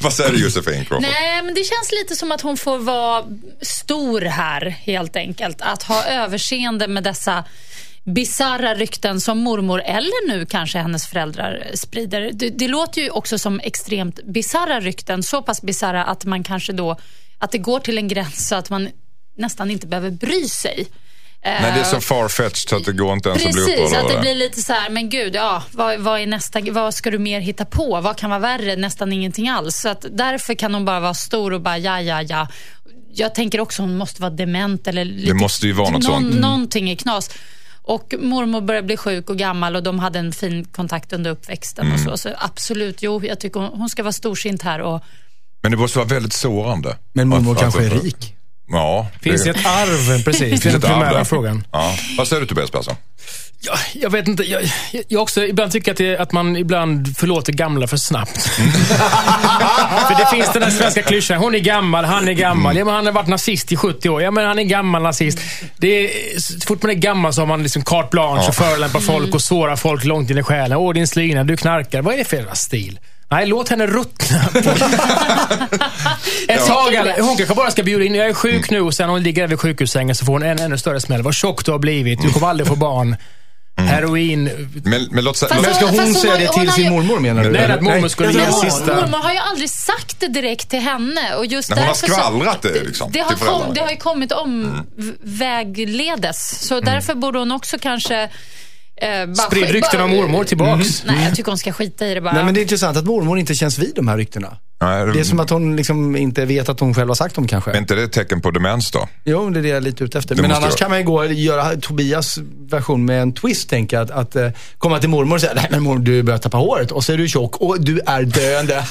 Vad säger du Josefin Crawford? Nej, men det känns lite som att hon får vara stor här, helt enkelt. Att ha överseende med dessa bizarra rykten som mormor eller nu kanske hennes föräldrar sprider. Det, det låter ju också som extremt bizarra rykten. Så pass bizarra att man kanske då, att det går till en gräns så att man nästan inte behöver bry sig. Nej, det är så farfetched så att det går inte ens att bli Precis, upprörd att över det det. blir lite så här, men gud, ja, vad, vad, är nästa, vad ska du mer hitta på? Vad kan vara värre? Nästan ingenting alls. Så att därför kan hon bara vara stor och bara ja, ja, ja. Jag tänker också hon måste vara dement eller lite, måste ju vara något någon, sånt. Mm. Någonting är knas. Och mormor börjar bli sjuk och gammal och de hade en fin kontakt under uppväxten och Mm. så. Så absolut, jo, jag tycker hon, hon ska vara storsint här och Men det måste vara väldigt sårande. Men mormor Att- kanske är att- rik. Ja. Finns det ett arv? Precis, det är Finns den primära frågan. Ja. Vad säger du Tobias Persson? Ja, jag vet inte. Jag, jag, jag också ibland tycker att, det, att man ibland förlåter gamla för snabbt. för det finns den där svenska klyschan. Hon är gammal, han är gammal. Ja, men han har varit nazist i 70 år. Ja, men han är gammal nazist. Det är, så fort man är gammal så har man liksom carte blanche och förolämpar folk och sårar folk långt in i själen. Åh, din slyna, du knarkar. Vad är det för stil? Nej, låt henne ruttna. Ett tag, hon kanske bara ska bjuda in. Jag är sjuk nu och sen hon ligger där vid sjukhussängen så får hon en ännu större smäll. Vad tjock du har blivit. Du kommer aldrig få barn. Heroin. Men, men låt säga... Fast Men ska hon säga hon det har- till har sin ju- mormor menar du? Nej, eller? att mormor skulle ge sista- Mormor har ju aldrig sagt det direkt till henne. Och just Nej, hon har därför så- skvallrat det, liksom, det, har föräldrarna. kom, det har ju kommit om v- vägledes. Så därför borde hon också kanske... Eh, bara Sprid sk- rykten bara- om mormor tillbaks. Nej, jag tycker hon ska skita i det bara. Nej, men det är intressant att mormor inte känns vid de här ryktena. Nej, Det är som att hon liksom inte vet att hon själv har sagt dem kanske. Är inte det ett tecken på demens då? Jo, det är det jag är lite ute efter. Det Men annars vara. kan man ju gå och göra Tobias version med en twist, tänka att, att eh, komma till mormor och säga, nej men mormor, du börjar tappa håret och så är du tjock och du är döende.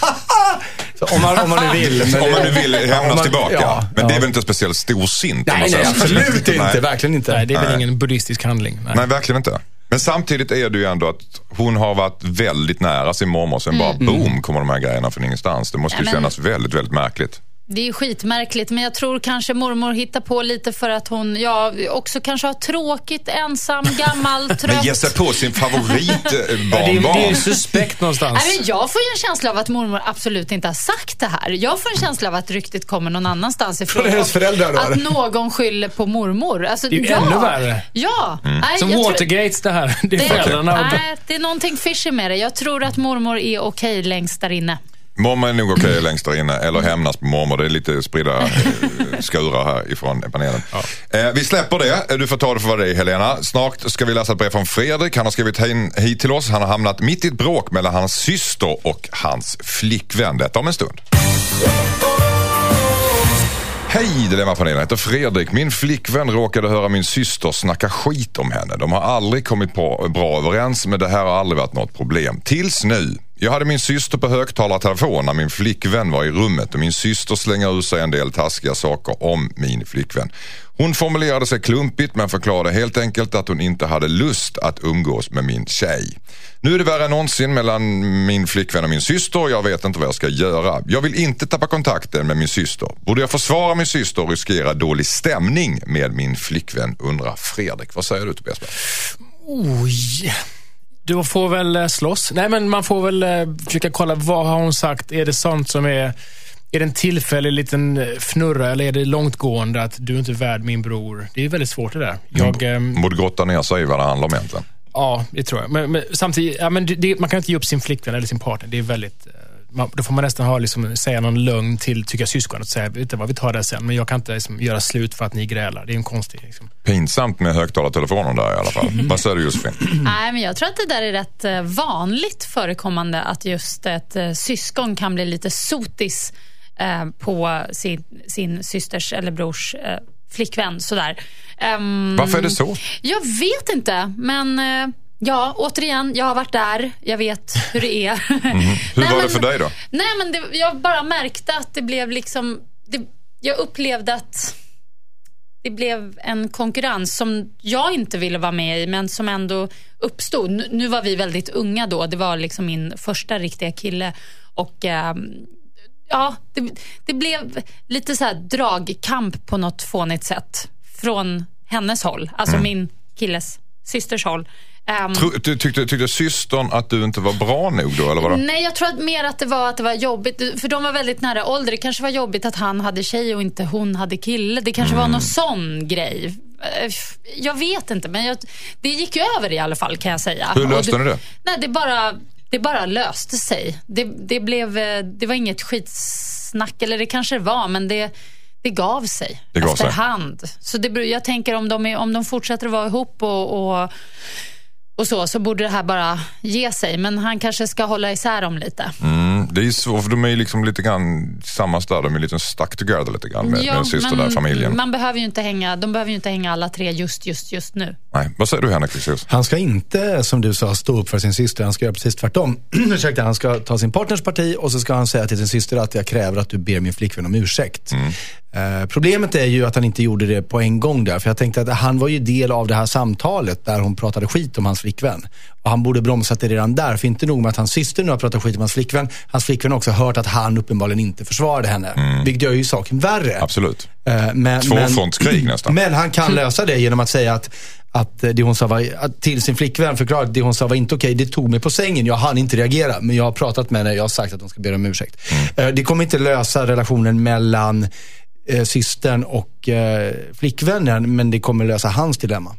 så om, man, om man nu vill. men Om man nu vill Ja, hämnas tillbaka. ja, men det är ja. väl inte speciellt storsint? Nej, nej, absolut inte. Nej. Verkligen inte. Nej, det är väl Nej. ingen buddhistisk handling. Nej. Nej, verkligen inte. Men samtidigt är det ju ändå att hon har varit väldigt nära sin mormor. Sen bara boom kommer de här grejerna från ingenstans. Det måste ju Mm. Ja, men- kännas väldigt, väldigt märkligt. Det är ju skitmärkligt, men jag tror kanske mormor hittar på lite för att hon ja, också kanske har tråkigt, ensam, gammal, trött. Men ge sig på sin Ja, det, är, favoritbarnbarn. det är ju suspekt någonstans. Nej, men jag får ju en känsla av att mormor absolut inte har sagt det här. Jag får en känsla av att ryktet kommer någon annanstans ifrån. Från hennes föräldrar då, Att någon skyller på mormor. Alltså, Det är ju ja. ännu värre. Ja. Nej, Som tror- Watergates det här. Det är det, föräldrarna. nej, det är någonting fishy med det. Jag tror att mormor är okej längst där inne. Mormor är nog okej längst där inne. Eller hämnas på mormor. Det är lite spridda eh, skurar här ifrån panelen. Eh, vi släpper det. Du får ta det för vad det är Helena. Snart ska vi läsa ett brev från Fredrik. Han har skrivit hit till oss. Han har hamnat mitt i ett bråk mellan hans syster och hans flickvän. Detta om en stund. Hej Dilemmapanelen, jag heter Fredrik. Min flickvän råkade höra min syster snacka skit om henne. De har aldrig kommit bra överens men det här har aldrig varit något problem. Tills nu. Jag hade min syster på högtalartelefon när min flickvän var i rummet och min syster slänger ur sig en del taskiga saker om min flickvän. Hon formulerade sig klumpigt men förklarade helt enkelt att hon inte hade lust att umgås med min tjej. Nu är det värre än någonsin mellan min flickvän och min syster och jag vet inte vad jag ska göra. Jag vill inte tappa kontakten med min syster. Borde jag försvara min syster och riskera dålig stämning med min flickvän undrar Fredrik. Vad säger du Tobias? Oh, yeah. Du får väl eh, slåss. Nej, men man får väl eh, försöka kolla vad har hon sagt. Är det sånt som är... Är det en tillfällig liten eh, fnurra eller är det långtgående att du är inte är värd min bror? Det är väldigt svårt det där. Jag, ehm, Borde grotta ner sig i vad det handlar om egentligen. Ja, det tror jag. Men, men samtidigt, ja, men det, man kan inte ge upp sin flickvän eller sin partner. Det är väldigt... Man, då får man nästan ha, liksom, säga någon lögn till tycka syskon och säga, vet du vad, vi tar det sen. Men jag kan inte liksom, göra slut för att ni grälar. Det är en konstig... Liksom. Pinsamt med högtalartelefonen där i alla fall. Vad säger du Josefin? Nej, men jag tror att det där är rätt eh, vanligt förekommande att just ett eh, syskon kan bli lite sotis eh, på sin, sin systers eller brors eh, flickvän. Sådär. Ehm, Varför är det så? Jag vet inte, men eh, ja, återigen, jag har varit där. Jag vet hur det är. Mhm. Hur var det för dig då? Nej, men det, jag bara märkte att det blev liksom... Det, jag upplevde att det blev en konkurrens som jag inte ville vara med i, men som ändå uppstod. Nu, nu var vi väldigt unga då. Det var liksom min första riktiga kille. Och ehm, ja, det, det blev lite så här dragkamp på något fånigt sätt. Från hennes håll, alltså min killes systers håll. Ehm, Tro, tyckte, tyckte systern att du inte var bra nog då eller vadå? Nej, jag tror att mer att det var att det var jobbigt. För de var väldigt nära ålder. Det kanske var jobbigt att han hade tjej och inte hon hade kille. Det kanske Mm. var någon sån grej. Jag vet inte, men jag, det gick ju över i alla fall kan jag säga. Hur löste ni det? Nej, det bara, det bara löste sig. Det, det, blev, eh, det var inget skitsnack, eller det kanske det var, men det, det gav sig Det gav sig. efterhand. Så det, jag tänker om de, är, om de fortsätter att vara ihop och, och och så, så borde det här bara ge sig. Men han kanske ska hålla isär dem lite. Mm, det är svårt för de är ju liksom lite grann tillsammans där. De är lite stuck together lite grann med, med syster där, familjen. man behöver ju inte hänga, de behöver ju inte hänga alla tre just, just, just nu. Nej. Vad säger du Henrik Fexeus? Han ska inte, som du sa, stå upp för sin syster. Han ska göra precis tvärtom. Ursäkta, han ska ta sin partners parti och så ska han säga till sin syster att jag kräver att du ber min flickvän om ursäkt. Eh, problemet är ju att han inte gjorde det på en gång där. För jag tänkte att han var ju del av det här samtalet där hon pratade skit om hans flickvän. Och han borde bromsat det redan där. För inte nog med att hans syster nu har pratat skit om hans flickvän. Hans flickvän har också hört att han uppenbarligen inte försvarade henne. Vilket gör ju saken värre. Absolut. Eh, men, Tvåfrontskrig nästan. men han kan lösa det genom att säga att att det hon sa var, att till sin flickvän förklara att det hon sa var inte okej. Det tog mig på sängen. Jag hann inte reagera. Men jag har pratat med henne. Jag har sagt att hon ska be om ursäkt. Eh, Det kommer inte lösa relationen mellan eh, systern och eh, flickvännen. Men det kommer lösa hans dilemma.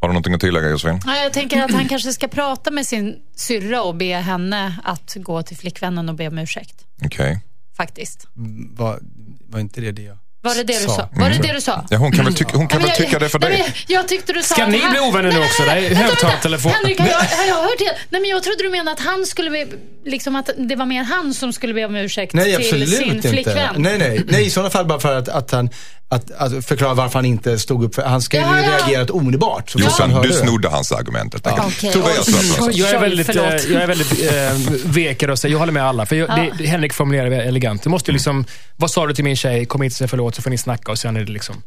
Har du någonting att tillägga Josefin? Ja, jag tänker att han kanske ska prata med sin syrra och be henne att gå till flickvännen och be om ursäkt. Okej. Faktiskt. Var, var inte det det jag Var det det du Sa. sa? Var det det du sa? Ja, hon kan väl tycka, hon kan Nej, väl tycka det för nej, dig? men Jag tyckte du sa Ska att ni han- bli ovänner nu Nej, också? nej, Det är nej, vänta, vänta. högtalartelefon. Henrik, har jag, har jag hört det? Nej, men jag trodde du menade att han skulle be, liksom att det var mer han som skulle be om ursäkt Nej, till absolut sin inte. flickvän. Nej, nej. nej, i sådana fall bara för att, att han att, att förklara varför han inte stod upp för, han Ja, ju ja. reagerat omedelbart. Så fort han hörde du det. snodde hans argument helt enkelt. Vad har du Jag är väldigt, eh, jag är väldigt eh, vek i rösten. Jag håller med alla. För jag, Ja. det, Henrik formulerar det elegant. Du måste ju liksom, vad sa du till min tjej? Kom hit och säg förlåt så får ni snacka och sen är det liksom...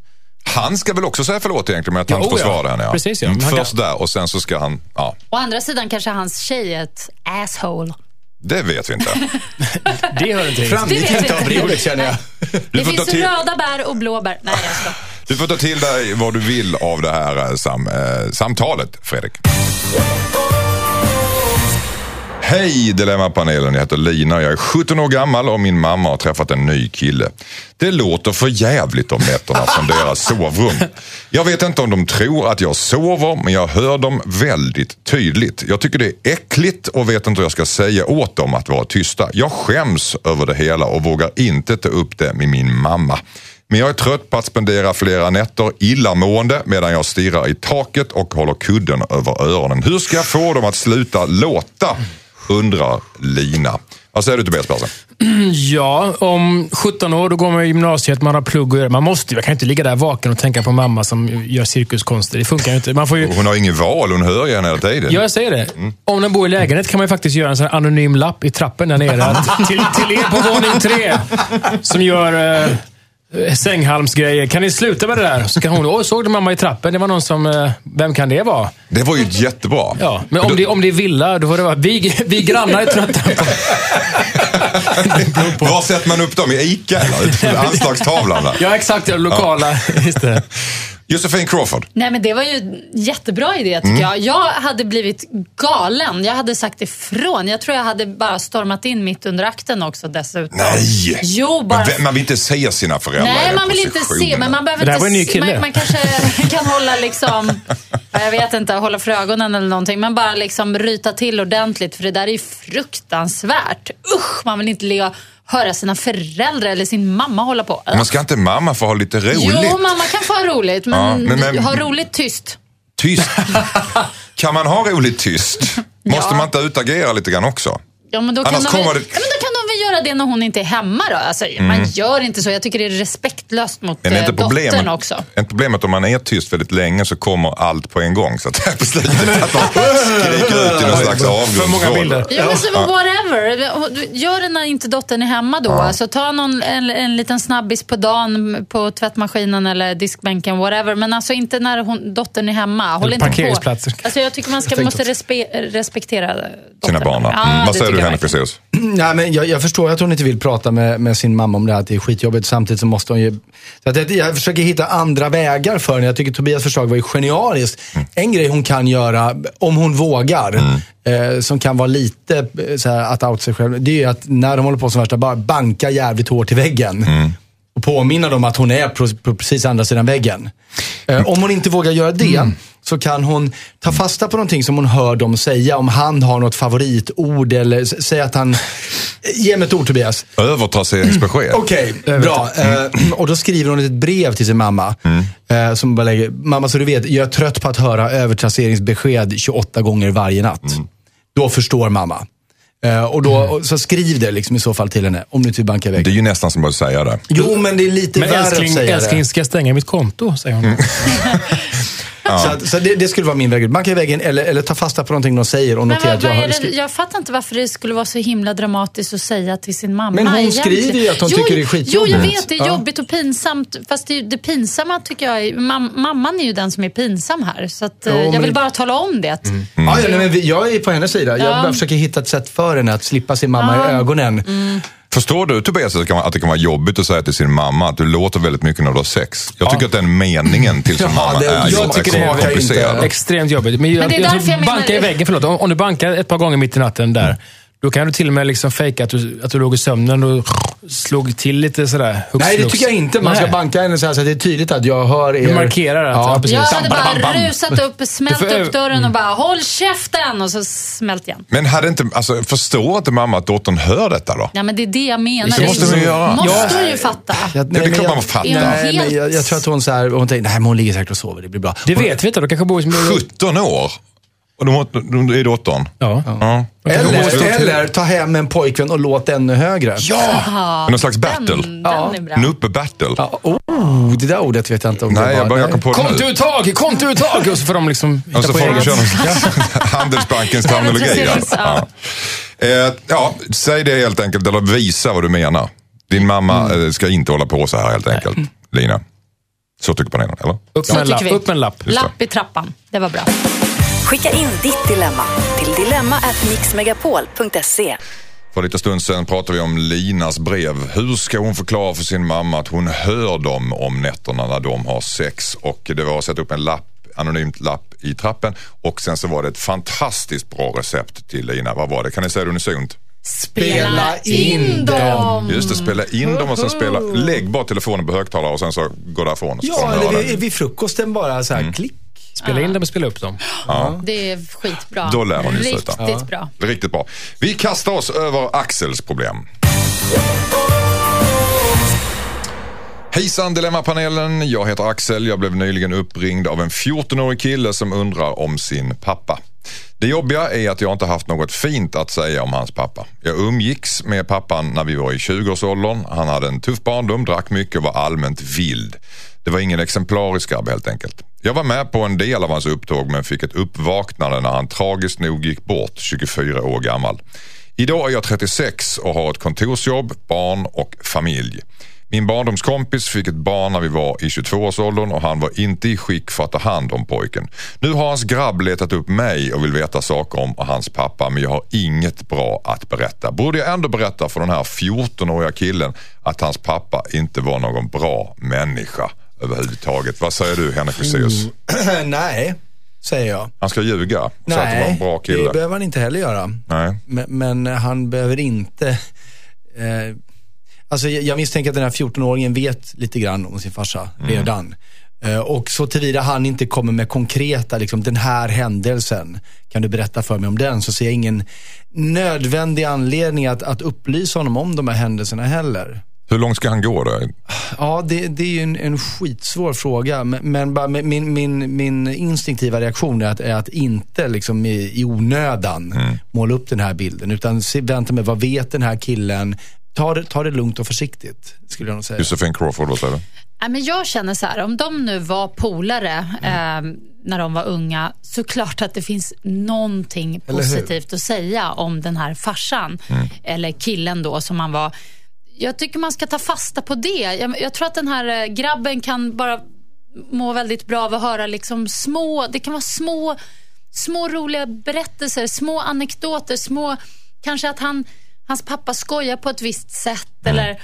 Han ska väl också säga förlåt egentligen med att Ja, han oh ja. försvarar henne. Ja. Precis, ja. Mm, Han kan- Först där och sen så ska han, ja, Å andra sidan kanske hans tjej är ett asshole. Det vet vi inte. Det hör inte. Framgick inte av brevet känner jag. Det får ta finns till- röda bär och blå bär. Nej, jag ska. Du får ta till dig vad du vill av det här eh, sam, eh, samtalet, Fredrik. Hej Dilemmapanelen, jag heter Lina, och jag är 17 år gammal och min mamma har träffat en ny kille. Det låter för jävligt om nätterna från deras sovrum. Jag vet inte om de tror att jag sover, men jag hör dem väldigt tydligt. Jag tycker det är äckligt och vet inte hur jag ska säga åt dem att vara tysta. Jag skäms över det hela och vågar inte ta upp det med min mamma. Men jag är trött på att spendera flera nätter illamående medan jag stirrar i taket och håller kudden över öronen. Hur ska jag få dem att sluta låta? Undrar Lina. Vad säger du Tobias Persson? Ja, om 17 år då går man i gymnasiet, man har plugg och göra. Man måste jag kan inte ligga där vaken och tänka på mamma som gör cirkuskonster. Det funkar ju inte. Man får ju, Hon har ingen val, hon hör ju henne hela tiden. Ja, jag säger det. Om den bor i lägenhet kan man ju faktiskt göra en sån anonym lapp i trappen där nere. Till, till er på våning tre som gör eh, sänghalmsgrejer. Kan ni sluta med det där? Så kan hon, oj, såg du mamma i trappen? Det var någon som, eh, vem kan det vara? Det var ju jättebra. Ja, men om det, om det är villa, då får det vara, vi, vi grannar är trötta på... Var sätter man upp dem? I ICA eller? Anslagstavlan där. Ja, exakt. Ja, lokala. Just det. Josefin Crawford. Nej, men det var ju en jättebra idé Mm. tycker jag. Jag hade blivit galen. Jag hade sagt ifrån. Jag tror jag hade bara stormat in mitt under akten också dessutom. Nej! Jo, bara... Men Man vill inte se sina föräldrar Nej, man vill inte se, men man behöver Det här inte... var en ny kille. Man, man kanske kan hålla liksom, ja, jag vet inte, hålla för ögonen eller någonting. Men bara liksom ryta till ordentligt, för det där är ju fruktansvärt. Usch, man vill inte ligga höra sina föräldrar eller sin mamma hålla på. Men ska inte mamma få ha lite roligt? Jo, mamma kan få ha roligt, men, Ja, men- men- ha roligt tyst. Tyst. kan man ha roligt tyst? Måste Ja. man inte utagera lite grann också? Ja, men då kan, Annars de kommer ja, det- men göra det när hon inte är hemma då. Alltså, Man gör inte så. Jag tycker det är respektlöst mot Men är eh, inte dottern problemet, också. är inte problemet om man är tyst väldigt länge så kommer allt på en gång. Så att på slutet att man skriker ut i någon slags För många avgrundsvrål. bilder. Ja, men så whatever. Gör det när inte dottern är hemma då. Alltså, ta någon, en, en liten snabbis på dagen på tvättmaskinen eller diskbänken, whatever. Men alltså inte när hon, dottern är hemma. Håll Eller inte på. Alltså, jag tycker man ska, måste respe, respektera dottern. Sina barn. Ja, Mm. Vad säger du Henrik. Fexeus? Nej, men jag, jag förstår att hon inte vill prata med, med sin mamma om det här, att det är skitjobbigt. Samtidigt så måste hon ju... Så att jag, jag försöker hitta andra vägar för henne. Jag tycker Tobias förslag var ju genialiskt. En grej hon kan göra, om hon vågar, eh, som kan vara lite eh, så här, att out sig själv, det är ju att när de håller på som värsta, bara banka jävligt hårt i väggen. Och påminna dem att hon är på, precis andra sidan väggen. Eh, om hon inte vågar göra det, så kan hon ta fasta på någonting som hon hör dem säga. Om han har något favoritord eller säg att han... Ge mig ett ord Tobias. Övertrasseringsbesked. Okej, bra. Eh, och då skriver hon ett brev till sin mamma. Eh, som bara lägger, mamma så du vet, jag är trött på att höra övertrasseringsbesked 28 gånger varje natt. Då förstår mamma. Eh, och då, och, så skriv det liksom i så fall till henne, om du inte vill banka iväg. Det är ju nästan som att säga det. Jo, men det är lite Men värre älskling, att säga älskling, det. ska jag stänga mitt konto? Säger hon. Så, att, så det, det skulle vara min väg ut. Banka i väggen eller, eller ta fasta på någonting de säger och Men notera att jag har skrivit. jag fattar inte varför det skulle vara så himla dramatiskt att säga till sin mamma. Men hon egentligen. skriver ju att hon jo, tycker det är Jo, skitjobbigt. jag vet. Det är Ja. jobbigt och pinsamt. Fast det, det pinsamma tycker jag är... Mam, mamman är ju den som är pinsam här. Så att, eh, Jo, men jag vill det- bara tala om det. Ja, ja, nej, men jag är på hennes sida. Jag Ja. försöker hitta ett sätt för henne att slippa sin mamma Ja. i ögonen. Förstår du Tobias att det, kan vara, att det kan vara jobbigt att säga till sin mamma att du låter väldigt mycket när du har sex? Jag tycker att den meningen till sin Ja, mamma det- är, jag tycker det är komplicerad. inte. Extremt jobbigt. Men, jag, Men det är jag därför tror, jag menar- banka i väggen, förlåt. Om, om du bankar ett par gånger mitt i natten där, då kan du till och med liksom fejka att du, att du låg i sömnen och slog till lite sådär. hux Nej, det tycker jag inte. Man ska Nej. banka henne så, här, så att det är tydligt att jag hör er. Du markerar att- ja, precis. Jag Bam, hade bam, bam, bara bam. rusat upp, smält får- upp dörren och bara håll käften och så smält igen. Men hade inte, alltså, förstår inte mamma att dottern hör detta då? Ja, men det är det jag menar. Det måste hon göra. måste Ja. hon ju fatta. Jag, det är klart man fattar. Nej, men jag, jag tror att hon, så här, hon tänker, nej men hon ligger säkert och sover, det blir bra. Det Hon- vet vi inte. De kanske bor i... 17 år? Och de, de, de är dottern? Ja. Ja. Eller, eller ta hem en pojkvän och låt ännu högre. Ja! Någon slags battle? Den, den är bra. Nuppe-battle? Ja, oh, det där ordet vet jag inte om Nej, det jag, var. bara, jag kom på det nu. Kontuttag! Kontuttag! Och så får de liksom hitta Och så på får de eget. köra Handelsbankens terminologi. Ja. ja. Ja. Eh, ja, säg det helt enkelt, eller visa vad du menar. Din mamma eh, ska inte hålla på så här helt enkelt. Lina. Så tycker panelen, eller? Upp Så med en lapp. vi. Upp med en lapp. Det. Lapp i trappan. Det var bra. Skicka in ditt dilemma till dilemma@mixmegapol.se. För lite stund sedan pratade vi om Linas brev. Hur ska hon förklara för sin mamma att hon hör dem om nätterna när de har sex? Och det var att sätta upp en lapp, anonymt lapp i trappen och sen så var det ett fantastiskt bra recept till Lina. Vad var det? Kan ni säga det unisont? Spela in dem. Just det, spela in dem och sen spela. Lägg bara telefonen på högtalare och sen så gå därifrån. Ja, eller det. vid, vid frukosten bara så här klick. Spela in dem och spela upp dem. Det är skitbra. Då lär hon ju Riktigt sluta. bra. Riktigt bra. Vi kastar oss över Axels problem. Hejsan Dilemmapanelen, jag heter Axel. Jag blev nyligen uppringd av en 14-årig kille som undrar om sin pappa. Det jobbiga är att jag inte haft något fint att säga om hans pappa. Jag umgicks med pappan när vi var i 20-årsåldern. Han hade en tuff barndom, drack mycket och var allmänt vild. Det var ingen exemplarisk grabb helt enkelt. Jag var med på en del av hans upptåg men fick ett uppvaknande när han tragiskt nog gick bort 24 år gammal. Idag är jag 36 och har ett kontorsjobb, barn och familj. Min barndomskompis fick ett barn när vi var i 22-årsåldern och han var inte i skick för att ta hand om pojken. Nu har hans grabb letat upp mig och vill veta saker om hans pappa men jag har inget bra att berätta. Borde jag ändå berätta för den här 14-åriga killen att hans pappa inte var någon bra människa överhuvudtaget? Vad säger du Henrik Fexeus? Nej, säger jag. Han ska ljuga så att det var en Nej, bra det kille. behöver han inte heller göra. Nej. Men, men han behöver inte... Eh, alltså jag jag misstänker att den här 14-åringen vet lite grann om sin farsa redan. Eh, och så tillvida han inte kommer med konkreta, liksom den här händelsen, kan du berätta för mig om den? Så ser jag ingen nödvändig anledning att, att upplysa honom om de här händelserna heller. Hur långt ska han gå då? Ja, det, det är ju en, en skitsvår fråga. Men, men bara min, min, min instinktiva reaktion är att, är att inte liksom i, i onödan måla upp den här bilden. Utan se, vänta med, vad vet den här killen? Ta det, ta det lugnt och försiktigt, skulle jag nog säga. Josefin Crawford, vad säger du? Ja, men jag känner så här, om de nu var polare eh, när de var unga, så klart att det finns någonting positivt att säga om den här farsan, eller killen då som han var. Jag tycker man ska ta fasta på det. Jag, jag tror att den här eh, grabben kan bara må väldigt bra av att höra liksom små, det kan vara små, små roliga berättelser, små anekdoter, små, kanske att han, hans pappa skojar på ett visst sätt eller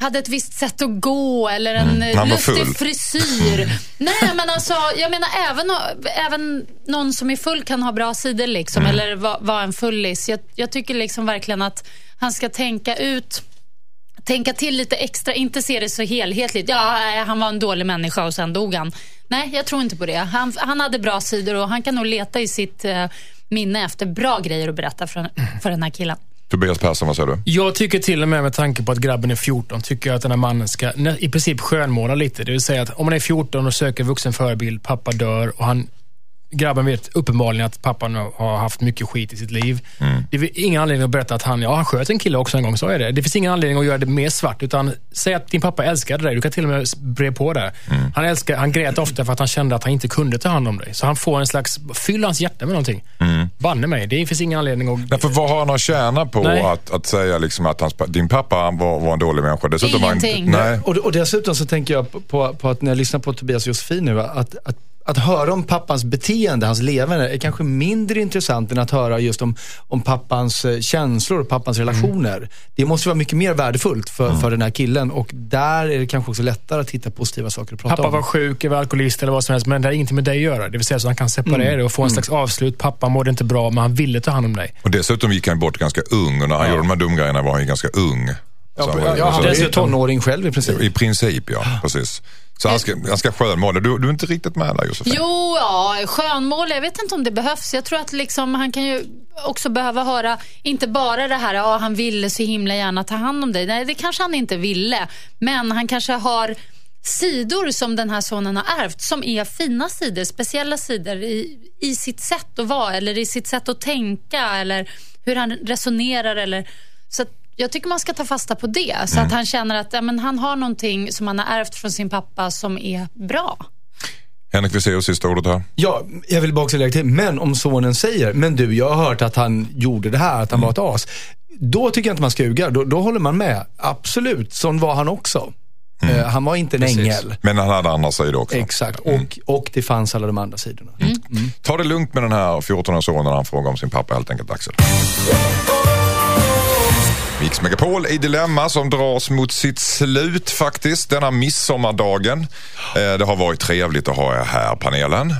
hade ett visst sätt att gå eller en Mm. mm. Lustig frisyr. Nej, men alltså, jag menar även, även någon som är full kan ha bra sidor liksom, Mm. eller vara vara en fullis. Jag, jag tycker liksom verkligen att han ska tänka ut tänka till lite extra, inte se det så helhetligt. Ja, nej, han var en dålig människa och sen dog han. Nej, jag tror inte på det. Han, han hade bra sidor och han kan nog leta i sitt eh, minne efter bra grejer att berätta för, för den här killen. Tobias Persson, vad säger du? Jag tycker till och med med tanke på att grabben är 14, tycker jag att den här mannen ska i princip skönmåla lite. Det vill säga att om man är 14 och söker vuxen förebild, pappa dör och han grabben vet uppenbarligen att pappan har haft mycket skit i sitt liv. Det finns ingen anledning att berätta att han, ja, han sköt en kille också en gång, så är det. Det finns ingen anledning att göra det mer svart, utan säg att din pappa älskade dig. Du kan till och med bre på där. Han, älskar, han grät ofta för att han kände att han inte kunde ta hand om dig. Så han får en slags, fyll hans hjärta med någonting. Banne mig, det finns ingen anledning att... Därför vad har han att tjäna på Nej. att, att säga liksom att hans, din pappa han var, var en dålig människa? Dessutom var han- Ingenting. nej. Och, och dessutom så tänker jag på, på, på att när jag lyssnar på Tobias Josefin nu, att, att att höra om pappans beteende, hans levande, är kanske mindre intressant än att höra just om, om pappans eh, känslor och pappans relationer. Det måste vara mycket mer värdefullt för, för den här killen och där är det kanske också lättare att hitta positiva saker att prata Pappa om. var sjuk, var alkoholist eller vad som helst, men det har ingenting med dig att göra. Det vill säga så han kan separera det och få en slags avslut. Pappa mådde inte bra, men han ville ta hand om dig. Och dessutom gick han bort ganska ung och när han gjorde de här dumgrejerna var han ju ganska ung. Så han var- Ja, han så- är tonåring själv i princip. I princip ja, precis. Så han ska, han ska skönmåla. Du, du är inte riktigt med där Josefin? Jo, ja, skönmål, jag vet inte om det behövs. Jag tror att liksom, han kan ju också behöva höra, inte bara det här, ja, han ville så himla gärna ta hand om dig. Nej, det kanske han inte ville. Men han kanske har sidor som den här sonen har ärvt som är fina sidor, speciella sidor i, i sitt sätt att vara eller i sitt sätt att tänka eller hur han resonerar. Eller, så att jag tycker man ska ta fasta på det så att han känner att ja, men han har någonting som han har ärvt från sin pappa som är bra. Henrik Wiseus, sista ordet här. Ja, jag vill bara också lägga till, men om sonen säger, men du, jag har hört att han gjorde det här, att han var ett as. Då tycker jag inte man ska ljuga. Då, då håller man med. Absolut, sån var han också. Eh, han var inte en ängel. Men han hade andra sidor också. Exakt, och, och det fanns alla de andra sidorna. Ta det lugnt med den här 14-åriga sonen när han frågar om sin pappa helt enkelt, Axel. Mix Megapol i Dilemma som dras mot sitt slut faktiskt denna midsommardagen. Eh, det har varit trevligt att ha er här panelen.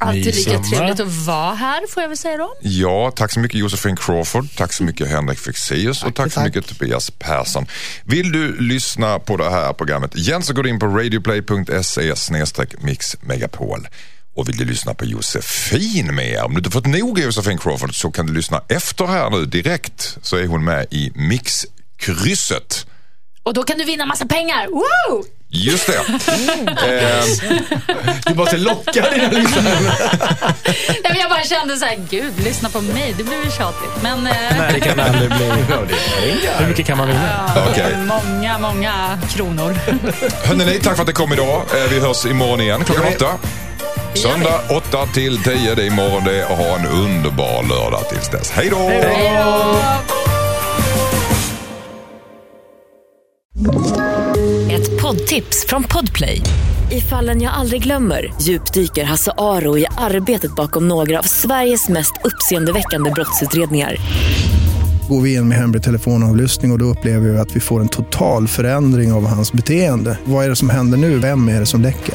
Alltid lika trevligt att vara här, får jag väl säga då. Ja, tack så mycket Josefin Crawford. Tack så mycket Henrik Fexeus och tack så tack. mycket Tobias Persson. Vill du lyssna på det här programmet igen så går du in på radioplay.se mixmegapol. Och vill du lyssna på Josefin mer, om du inte fått nog av Josefin Crawford så kan du lyssna efter här nu direkt så är hon med i Mixkrysset. Och då kan du vinna massa pengar. Wow! Just det. eh, Du måste locka dina lyssnare. Nej, men jag bara kände så här, gud, lyssna på mig, det blir väl tjatigt. Men eh, Nej, det kan aldrig bli. Hur mycket kan man vinna? Okej. många, många kronor. Hörrni, tack för att ni kom idag. Eh, Vi hörs imorgon igen klockan åtta. Söndag 8 till 10, det är imorgon det. Och ha en underbar lördag tills dess. Hej då! Ett poddtips från Podplay. I fallen jag aldrig glömmer djupdyker Hasse Aro i arbetet bakom några av Sveriges mest uppseendeväckande brottsutredningar. Går vi in med hemlig telefonavlyssning och, och då upplever vi att vi får en total förändring av hans beteende. Vad är det som händer nu? Vem är det som läcker?